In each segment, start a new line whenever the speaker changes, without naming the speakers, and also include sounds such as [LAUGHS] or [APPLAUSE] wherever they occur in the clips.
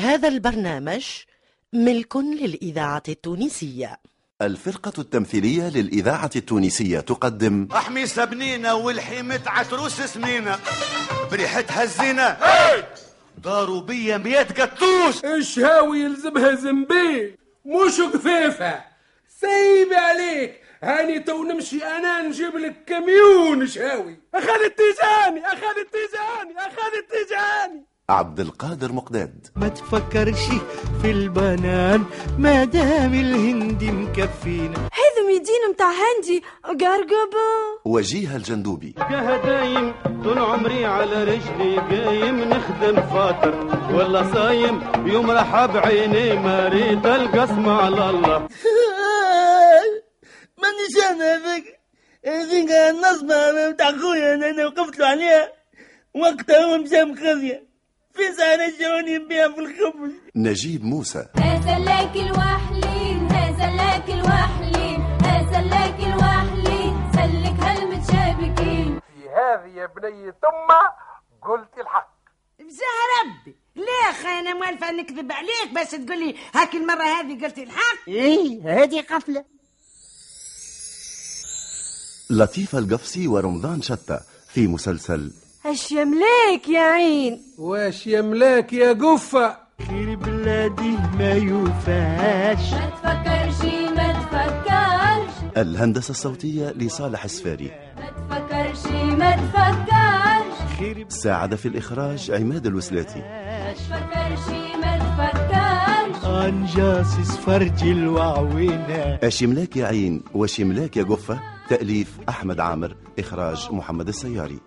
هذا البرنامج ملك للإذاعة التونسية.
الفرقة التمثيلية للإذاعة التونسية تقدم
احمي سبنينة والحيمة عتروس سنينة بريحتها الزينة. داروا بيا ميات قطوش
الشهاوي يلزمها زنبي؟ مش قفيفة. سيبي عليك. هاني تو نمشي أنا نجيب لك كميون. شهاوي أخذ التيجاني أخذ التيجاني أخذ التيجاني
عبد القادر مقداد.
ما تفكرش في البنان ما دام الهندي مكفينا.
هذا ميدين متاع هندي قرقبة
وجيه الجندوبي.
دايم طول عمري على رجلي قايم نخدم فاطر. ولا صايم يوم راح بعيني ما ريت القسم على الله. [LAUGHS]
مانيش أنا هذاك هذيك النصبة بتاع خويا أنا وقفت له عليها. وقتها هو مشى مخزية في سنة جوني بيها في الخبز.
نجيب موسى.
هذا لك الوحلين هذا لك الوحلين هذا لك الوحلين. سلك هالمتشابكين.
في هذه يا بني ثم قلت الحق.
بزاه ربي. ليه أخي أنا موالفة نكذب عليك بس تقول لي هاك المرة هذه قلت الحق؟
إيه هذه قفلة.
لطيفة القفصي ورمضان شتى في مسلسل
اش يملاك يا عين؟
واش يملاك يا قفة
خير بلادي ما يوفاش.
ما تفكرش ما تفكرش.
الهندسة الصوتية لصالح السفاري.
ما تفكرش ما تفكرش.
خير
ساعد في الإخراج عماد الوسلاتي.
ما تفكرش ما تفكرش.
أنجاس فرج الوعوينة.
أشملاك يا عين؟ وشملاك يا قفة تأليف أحمد عامر إخراج محمد السياري.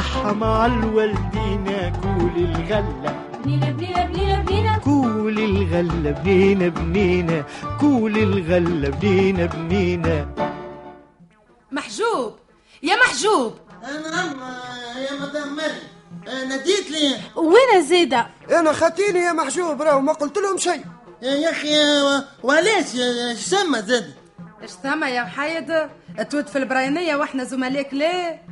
رحم على الوالدين كول الغلة.
بنينا بنينا بنينا بنينا.
كول الغلة بنينا بنينا كول الغلة بنينا بنينا.
محجوب يا محجوب.
نعم يا مدام مريم ناديت لي.
وين زيدة
أنا خاتيني يا محجوب راهو ما قلت لهم شيء.
يا أخي وعلاش؟ إيش سما زاد
إيش ثم يا محيد توت في البراينية وإحنا زملاك ليه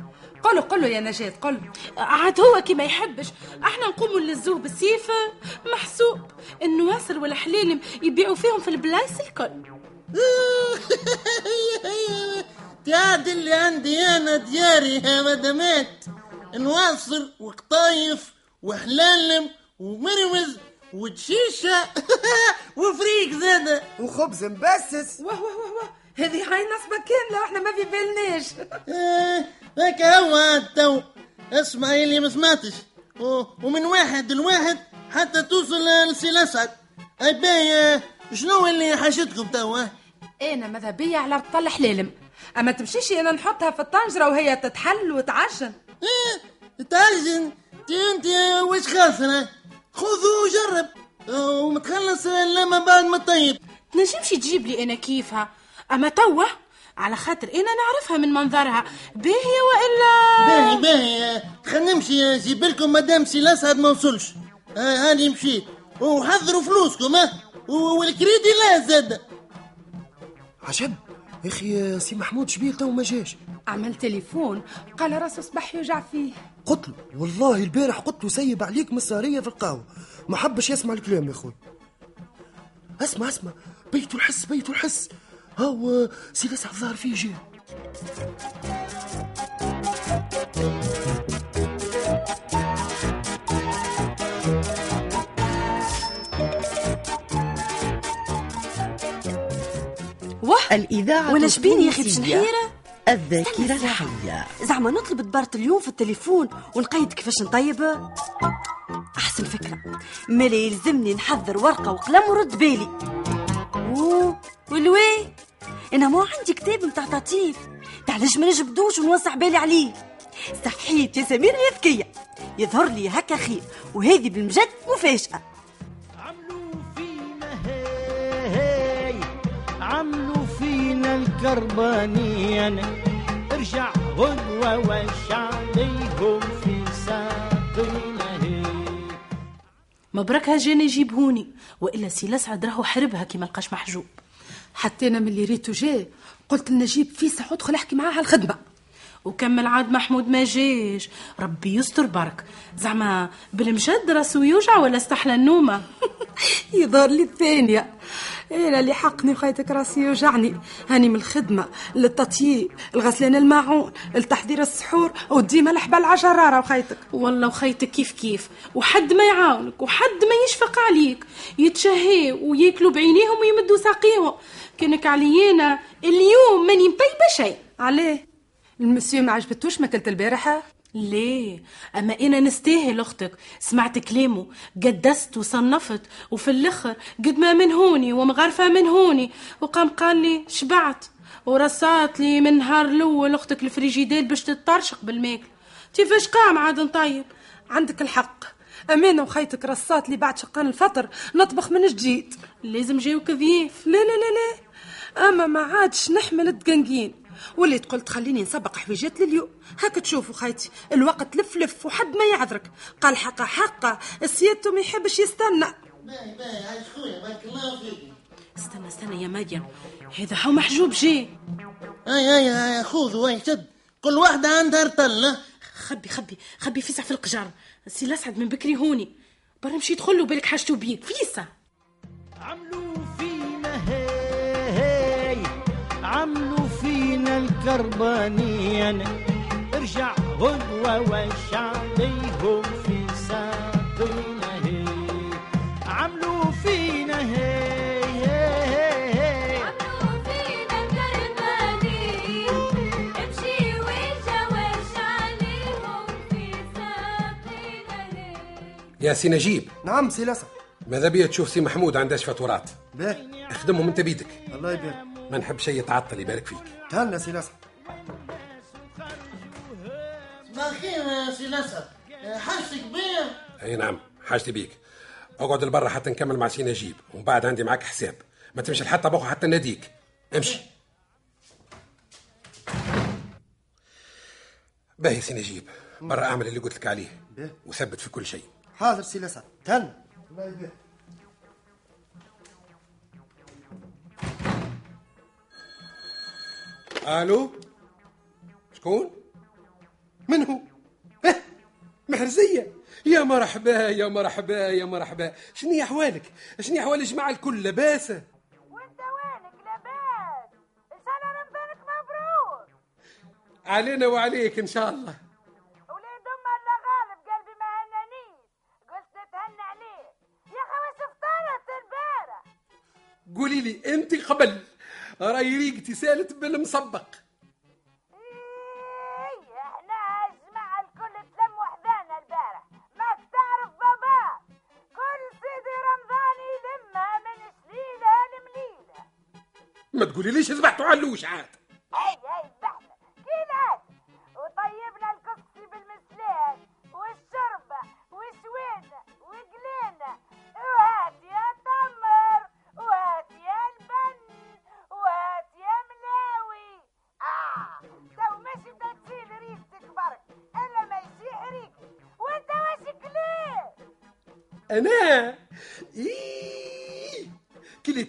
قلو قلو يا نجاة قلو.
عاد هو كي ما يحبش. إحنا نقوموا نلزوه بالسيف محسوب. النواصر والحليلم يبيعوا فيهم في البلايص الكل. [LAUGHS]
تعاد اللي عندي أنا دياري يا مدامات نواصر وقطايف وحلالم ومروز وتشيشة [LAUGHS] وفريق زادة
وخبز مبسس.
واه واه واه واه هذه هاي نصبة كاملة وإحنا ما في بالناش. [LAUGHS]
آه، هيك هو التو اسمع اللي ما سمعتش. ومن واحد لواحد حتى توصل لسي الاسعد أي باي شنو اللي حاشتكم توا؟
أنا ماذا بيا على رطل حلالم أما تمشيش أنا نحطها في الطنجرة وهي تتحل وتعجن.
إيه تعجن. انت أنت وش خاسرة؟ خذ وجرب. ومتخلص لما بعد ما طيب
تنجمش تجيب لي أنا كيفها. أما توه على خاطر إنا نعرفها من منظرها. باهية وإلا؟
باهي باهي. خلينا نمشي نجيب لكم مدام سي الاسعد ما وصلش. آه، هاني مشيت وحضروا فلوسكم ها. والكريدي لا زاد.
عجب. يا أخي سي محمود شبيل تو ما جاش؟
عمل تليفون. قال راسه صباح يوجع فيه.
قلت له والله البارح قلت له سيب عليك مسارية في القهوة. ما حبش يسمع الكلام يا أخوي. اسمع اسمع. بيتو الحس بيتو الحس. هاو سي الاسعد ظهر فيه
واه
الإذاعة
وأنا شبيني يا أخي
التونسية.
بشنحيرة
الذاكرة الحية.
زعما نطلب دبارة اليوم في التليفون ونقيد كيفاش نطيب؟ أحسن فكرة. مالي يلزمني نحضر ورقة وقلم ورد بالي. والوي؟ أنا مو عندي كتاب متاع تطيف. تعالج ما نجبدوش ونوسع بالي عليه. صحيت يا سميرة يا ذكية. يظهر لي هكا خير. وهذه بالمجد مفاجأة.
عملوا فينا هاي. عملوا فينا الكربانيين ارجع غدوة وش عليهم في ساقينا هاي.
مبروك جاني يجيبهوني وإلا سي الاسعد راهو حربها كي ما لقاش محجوب.
حتى أنا من اللي ريتو جاي. قلت لنجيب فيسح ادخل احكي معاه على الخدمة. وكمل عاد محمود ما جاش. ربي يستر برك. زعما بالمجد راسو يوجع ولا استحلى النومة؟ [LAUGHS] يظهر لي الثانية. أنا اللي حقني خيتك راسي يوجعني. هاني من الخدمة للتطييب الغسلان الماعون لتحضير السحور وديما الحبال عجراره وخيتك والله وخيتك كيف كيف؟ وحد ما يعاونك وحد ما يشفق عليك. يتشهي وياكلوا بعينيهم ويمدوا ساقيهم. كانك عليانا اليوم ماني مطيبة شيء. عليه. المسيو ما عجبتوش ماكلت البارحة؟ ليه؟ أما أنا نستاهل أختك. سمعت كلامه. قدست وصنفت وفي الآخر قد ما من هوني ومغرفة من هوني وقام قال لي شبعت. ورصات لي من نهار الأول أختك الفريجيديل باش تتطرشق بالماكل. كيفاش قام عاد طيب عندك الحق. أمانة وخيتك رصات لي بعد شقان الفطر. نطبخ من جديد. لازم جاو كذيف لا لا لا لا. أما ما عادش نحمل الدقنقين. وليت قلت خليني نسبق حويجات لليوم. هاك تشوفوا خيتي الوقت لف لف وحد ما يعذرك. قال حقه حقه السيادته ما يحبش يستنى.
باهي باهي عايش خويا بارك الله فيك.
استنى استنى يا مريم هذا هو محجوب جي.
اي اي اي خذوا اي شد؟ كل واحدة عندها رطلها
خبي خبي خبي فيسع في القجار. سي الاسعد من بكري هوني. برا مشي يدخل له بالك حاجته بيه فيسع.
عملوا فينا هي عملوا فينا الكربانيين. ارجع غدوة وش عليهم في ساقينا هي عملوا فينا هي هي هي
عملوا فينا كرباني امشي عليهم في ساقينا
يا سي نجيب.
نعم سي الاسعد
ماذا بيا تشوف سي محمود عندهاش فاتورات
باهي
اخدمهم أنت بيدك.
الله يبارك.
ما نحب شيء يتعطل يبارك فيك.
تهنى سي
الاسعد الخير يا سي الاسعد حاجتك بيا
أي نعم حاجتي بيك. اقعد لبرا حتى نكمل مع سي نجيب ومن بعد عندي معاك حساب. ما تمشي لحتى بوخ حتى ناديك. امشي. باهي سي نجيب برا أعمل اللي قلت لك عليه. وثبت في كل شيء.
حاضر سي الاسعد تهنى
ألو شكون؟ من هو؟ آه محرزية. يا مرحبا يا مرحبا يا مرحبا. شنو أحوالك؟ شنو أحوال الجماعه الكل؟ لاباسة.
وانت وينك لاباس؟ ان شاء الله رمضانك مبروك.
علينا وعليك إن شاء الله.
وليد ام الله غالب قلبي ما هنانيش. قلت نتهنى يا أخي وش فطرت البارح؟
قولي لي أنت قبل راي ريقتي سالت
لمليلة.
ما تقولي ليش ذبحتوا علوش عاد أنا؟ إيه.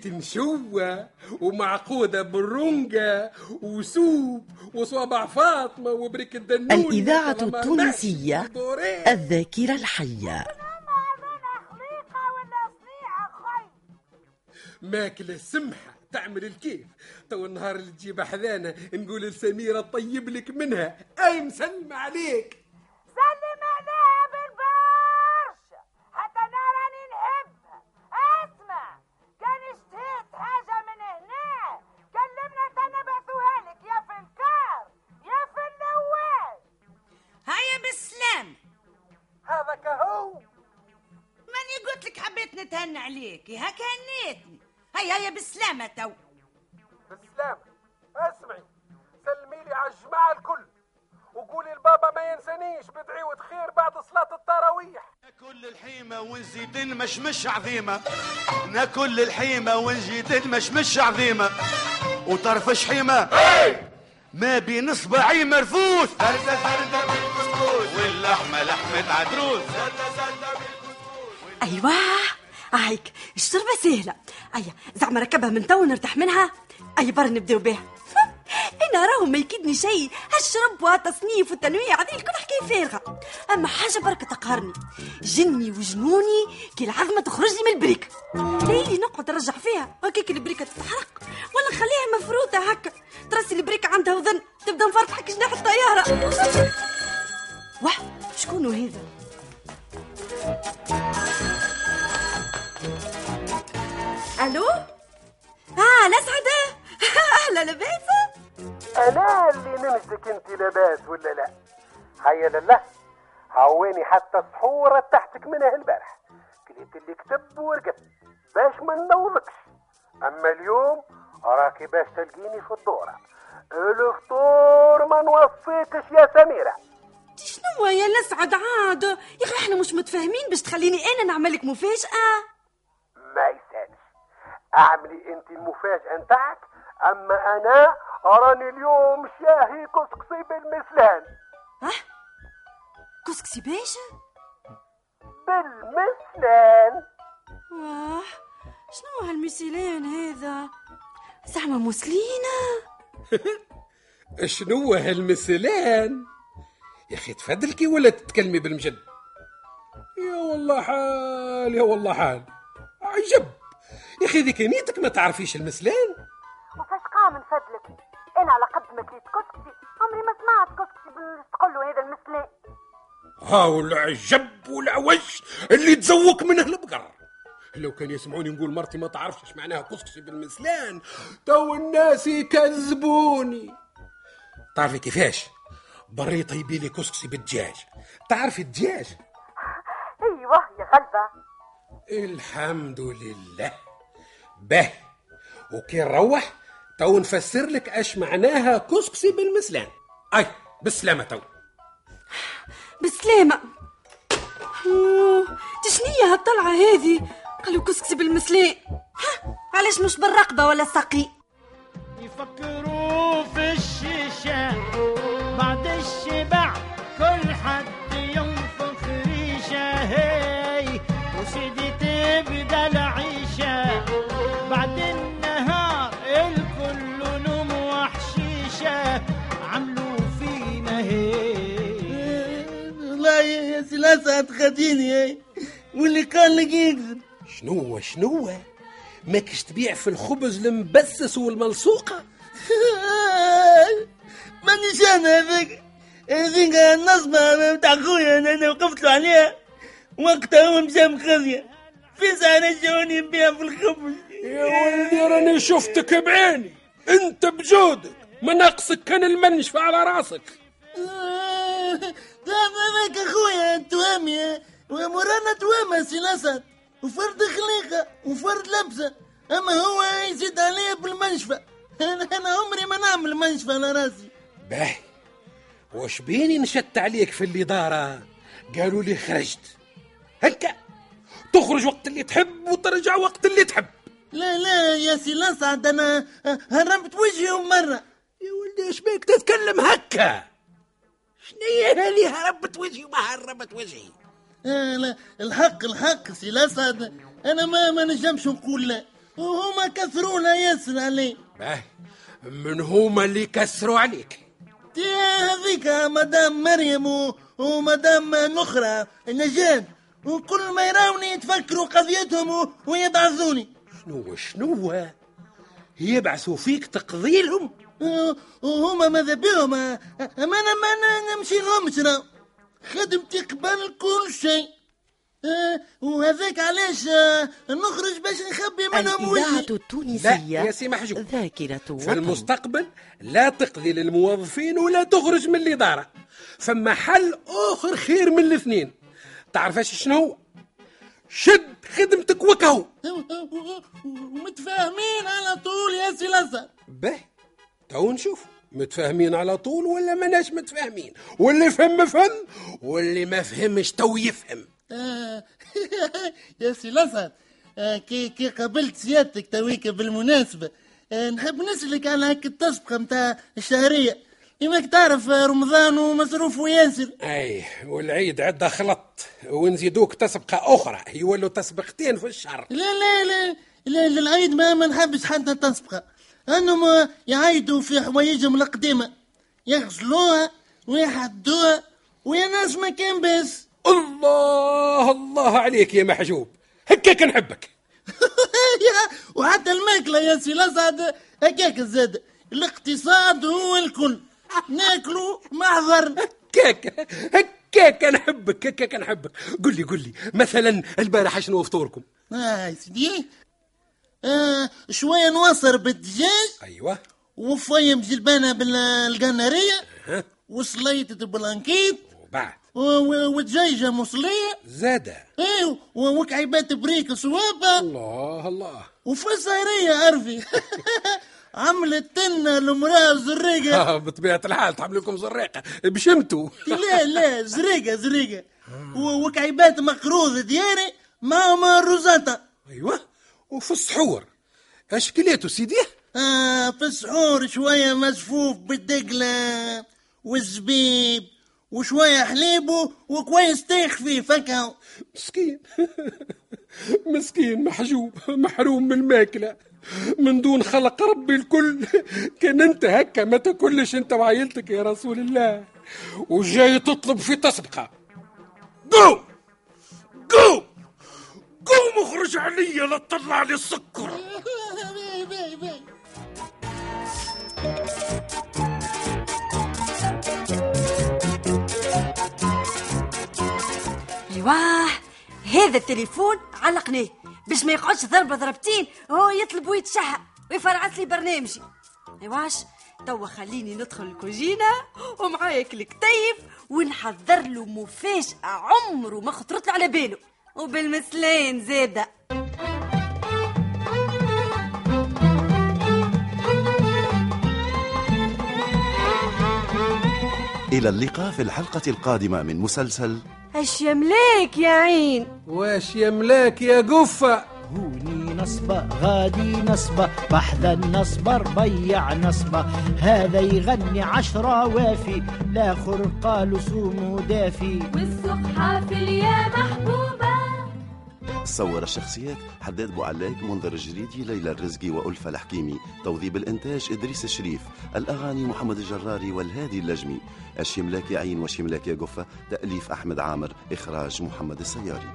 مشوة ومعقودة بالرنجة وسوب وصوابع فاطمة وبرك الدنون.
الإذاعة التونسية الذاكرة الحية.
ماكلة سمحة تعمل الكيف. تو النهار اللي تجيب حذانا نقول لسميرة طيب لك منها. أي مسلمة عليك.
عليك هاك هنيتني هيا هيا بالسلامة تو.
بالسلامة اسمعي سلمي لي على الجماعة الكل وقولي لبابا ما ينسانيش بدعيوة خير بعد صلاة التراويح.
ناكل الحيمة ونزيد مشمش عظيمة. ناكل الحيمة ونزيد مشمش عظيمة. وطرف شحيمة ما بين اصبعي مرفوس. زردة زردة بالكسكس واللحمة لحمة عدروس.
أيوه. هيك الشربة سهلة. أيا زعما ركبها من تو ونرتاح منها. أي برا نبدأو بها. [LAUGHS] أنا راهو ما يكيدني شيء. هالشرب وهالتصنيف والتنويع هذه الكل حكايه فارغة. أما حاجة بركة تقهرني. جني وجنوني كي العظمة تخرج لي من البريك. ليلي نقعد نرجع فيها. هكاك البريكة تتحرق. ولا نخليها مفروتة هكا. ترسي البريكة عندها وذن تبدأ نفرط حك جناح الطياره واه شكون هذا؟ ألو؟ آه الاسعد [LAUGHS] أهلا لباسه
أنا اللي نمسك أنت لاباس ولا لا؟ هيا لله. هواني حتى السحورة تحتك منها البارح. كليت اللي كتب ورقت باش ما نوضكش أما اليوم راكي باش تلقيني في الدورة. الفطور ما نوصيكش يا سميرة.
شنو يا الاسعد عاد يا أخي إحنا مش متفاهمين باش تخليني أنا نعمل لك مفاجأة.
ما يسالش أعملي أنت المفاجأة نتاعك أما أنا راني اليوم شاهي كسكسي بالمسلان
كسكسي باشا
بالمسلان
واه شنو هالمثلان هذا؟ زعما مسلينة. [LAUGHS]
شنو هالمثلان؟ يا أخي تفدلكي ولا تتكلمي بالمجد؟ يا والله حال يا والله حال. عجب. يا أخي ذيك نيتك ما تعرفيش المثلان
وفاش قام نفدلك أنا على قد ما كليت كسكسي عمري ما سمعت كسكسي تقول له هذا المثلان
ها والعجب والعوج اللي تزوق منه البقر لو كان يسمعوني نقول مرتي ما تعرفش إيش معناها كسكسي بالمثلان تو الناس يكذبوني. تعرفي كيفاش؟ بريطه يبي لي كسكسي بالدجاج. تعرفي الدجاج؟
أيوه يا غلبة
الحمد لله. به. وكي نروح تو نفسر لك اش معناها كسكسي بالمثلان أي بالسلامه تو.
بالسلامة أوه، تشنية هالطلعة هذه؟ قالوا كسكسي بالمسلاء ها علاش مش بالرقبة ولا الساقي
يفكروا في الشيشة بعد الشبع كل حد ينفخ ريشة. هي بعد النهار الكل نوم وحشيشة عملوا فينا هي
والله يا سي الاسعد خديني هاي واللي قال لك يكذب.
شنو شنو ماكش تبيع في الخبز المبسس والملصوقة؟ [LAUGHS]
مانيش أنا هذاك. هذيك النصبة بتاع خويا أنا أنا وقفت له عليها. وقتها هو مشى مخزية. في ساعة رجعوني نبيع في الخبز.
يا ولدي راني شفتك بعيني. انت بجودك. ما ناقصك كان المنشفة على راسك.
هذاك أخويا توامي ومرانا توامة سي الاسد وفرد خليقة وفرد لبسة. أما هو يزيد عليا بالمنشفة. أنا أنا عمري ما نعمل منشفة على راسي.
باهي. وش بيني نشت عليك في الإدارة؟ قالوا لي خرجت. هكا. تخرج وقت اللي تحب وترجع وقت اللي تحب.
لا لا يا سي الاسعد أنا هربت وجهي مرة.
يا ولدي إيش بيك تتكلم هكا؟ شنية هذه هربت وجهي وما هربت وجهي؟
آه لا الحق الحق سي الاسعد أنا ما ما نجمش نقول لا. وهما كثرونا ياسر عليه
باهي من هما اللي كثروا عليك؟
هذيك مدام مريم و... ومدام نخرة نجاد. وكل ما يراوني يتفكروا قضيتهم و... ويبعثوني
شنو شنو يبعثوا فيك تقضي لهم
آه، وهما ماذا بهم؟ آه، اما أنا ما أنا نمشي لهم شرا خدمتي قبل كل شيء. آه، وهذاك علاش آه، نخرج باش نخبي منهم
الإذاعة التونسية
يا سي محجوب.
ذاكرة
في
وطن.
المستقبل لا تقضي للموظفين ولا تخرج من الإدارة. فما حل آخر خير من الاثنين. تعرفاش شنو؟ شد خدمتك وكهو.
ومتفاهمين على طول يا سي الاسد
به تو نشوف. متفاهمين على طول ولا ماناش متفاهمين؟ واللي فهم فهم واللي ما فهمش تو يفهم. [LAUGHS]
يا سي الاسد آه، كي كي قابلت سيادتك تويك بالمناسبة آه، نحب نسألك على هيك التسبقة متاع الشهرية. يماك تعرف رمضان ومصروفه ياسر
أي والعيد عدة خلط ونزيدوك تسبقة أخرى يولوا تسبقتين في الشهر.
لا لا لا لا للعيد ما ما نحبش حتى تسبقة أنهم يعيدوا في حوايجهم القديمة يغسلوها ويحدوها ويا ناس ما كان بس.
الله الله عليك يا محجوب. هكاك نحبك. [LAUGHS]
وحتى الماكلة يا سي الاسعد هكاك زاد الاقتصاد هو الكل. ناكلوا محضر
هكاك هكاك نحبك هكاك نحبك قل لي قل لي مثلا البارح شنو فطوركم؟
آه يا سيدي آه شوية نواصر بالدجاج.
أيوه.
وفيم جلبانة
بالقنارية.
وسليطة blanquette
وبعد؟
و- و- ودجاجة مصلية.
زادة.
إيه و- وكعيبات بريك صوابة
الله الله.
وفسيرية عرفي [LAUGHS] عملت لنا المرأة زريقة.
آه بطبيعة الحال تعمل لكم زريقة. بشمتوا.
لا [LAUGHS] لا زريقة و- وكعيبات مقروض دياري معهم روزاتا
أيوه. وفي السحور اش كليتو سيدي؟
آه في السحور شوية مسفوف بالدقلة والزبيب وشوية حليب وكويس تيخ فيه فكهة
مسكين. [LAUGHS] مسكين محجوب محروم من الماكلة. من دون خلق ربي الكل. كان انت هكا ما تاكلش انت وعائلتك يا رسول الله. وجاي تطلب في تسبقة. قوم! قوم! قوم اخرج عليا لا تطلع لي السكر.
أيوه هذا التليفون علقناه. باش ما يقعدش ضربة ضربتين هو يطلب ويتشهى ويفرعس لي برنامجي إيواش؟ توا خليني ندخل الكوجينة ومعايا الكتيف ونحضر له مفاجأة عمره ما خطرت على باله. وبالمثلين زاده
إلى اللقاء في الحلقة القادمة من مسلسل
اش يملاك يا عين؟
واش يملاك يا قفة
هوني نصبة غادي نصبة بحذا النصبة ربيع نصبة. هذا يغني عشرة وافي الآخر قالوا صوموا دافي.
والسوق حافل يا محبوبة
صور الشخصيات حداد بوعلاق منذر الجريدي ليلى الرزقي وألفة الحكيمي. توظيب الإنتاج إدريس الشريف. الأغاني محمد الجراري والهادي اللجمي. الشملاك عين وشملاك يا قفة تأليف أحمد عامر إخراج محمد السياري.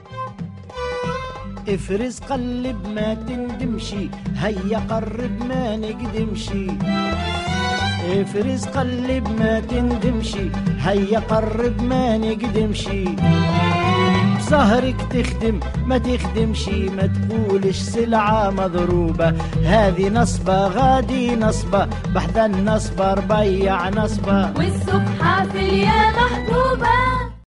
افرز قلب ما تندمشي هيا قرب ما نقدمشي. افرز قلب ما تندمشي هيا قرب ما نقدمشي. بسهرك تخدم ما تخدمش ما تقولش سلعة مضروبة. هذه نصبة غادي نصبة بحدا النصبة ربيع نصبة.
والسبحة في اليا محبوبة.